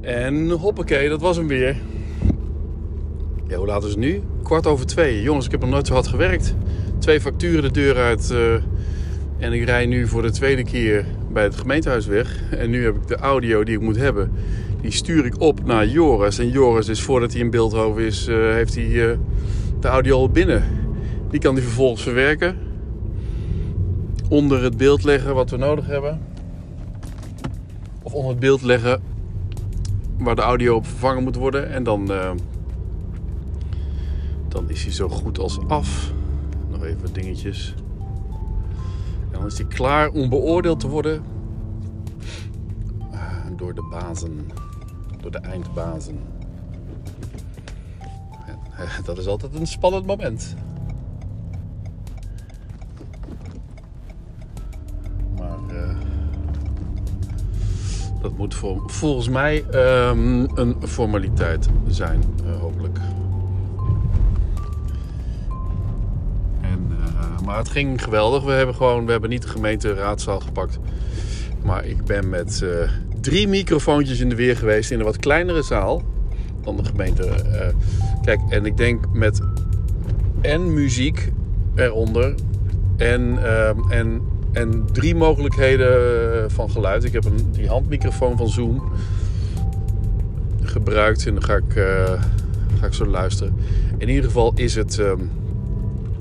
En hoppakee, dat was hem weer. Ja, hoe laat is het nu? Kwart over twee. Jongens, ik heb nog nooit zo hard gewerkt. Twee facturen de deur uit. eh, en ik rij nu voor de tweede keer bij het gemeentehuis weg. En nu heb ik de audio die ik moet hebben. Die stuur ik op naar Joris. En Joris is voordat hij in Beeldhoven is, eh, heeft hij eh, de audio al binnen. Die kan hij vervolgens verwerken. Onder het beeld leggen wat we nodig hebben. Of onder het beeld leggen waar de audio op vervangen moet worden. En dan, eh, dan is hij zo goed als af. Nog even dingetjes. Dan is hij klaar om beoordeeld te worden Ah, door de bazen. Door de eindbazen. En, eh, dat is altijd een spannend moment. Dat moet volgens mij ehm, een formaliteit zijn, eh, hopelijk. En, eh, maar het ging geweldig. We hebben gewoon, we hebben niet de gemeenteraadzaal gepakt. Maar ik ben met eh, drie microfoontjes in de weer geweest in een wat kleinere zaal dan de gemeente. kijk, en ik denk met en muziek eronder en, ehm, en, en drie mogelijkheden eh, van geluid. Ik heb een, die handmicrofoon van Zoom gebruikt en dan ga ik, eh, ga ik zo luisteren. In ieder geval is het ehm,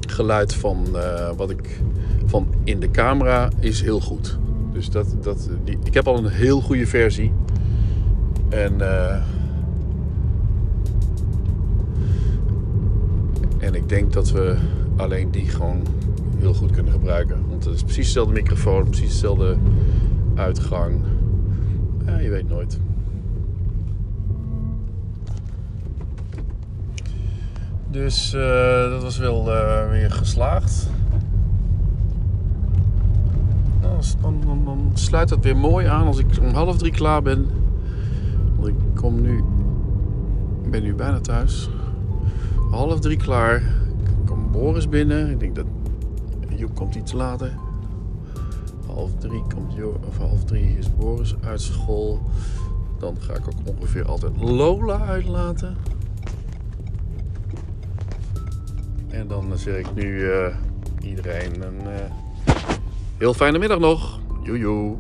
geluid van eh, wat ik van in de camera is heel goed. Dus dat, dat, ik heb al een heel goede versie. En, en ik denk dat we alleen die gewoon heel goed kunnen gebruiken. Want het is precies dezelfde microfoon, precies dezelfde uitgang. Ja, je weet nooit. Dus eh, dat was wel eh, weer geslaagd. Nou, dan sluit dat weer mooi aan als ik om half drie klaar ben. Want ik kom nu. Ik ben nu bijna thuis. Half drie klaar. Ik kom Boris binnen. Ik denk dat Joep komt iets later. Half drie komt jo of half drie is Boris uit school. Dan ga ik ook ongeveer altijd Lola uitlaten. En dan zeg ik nu eh, iedereen een eh, heel fijne middag nog. Joejoe.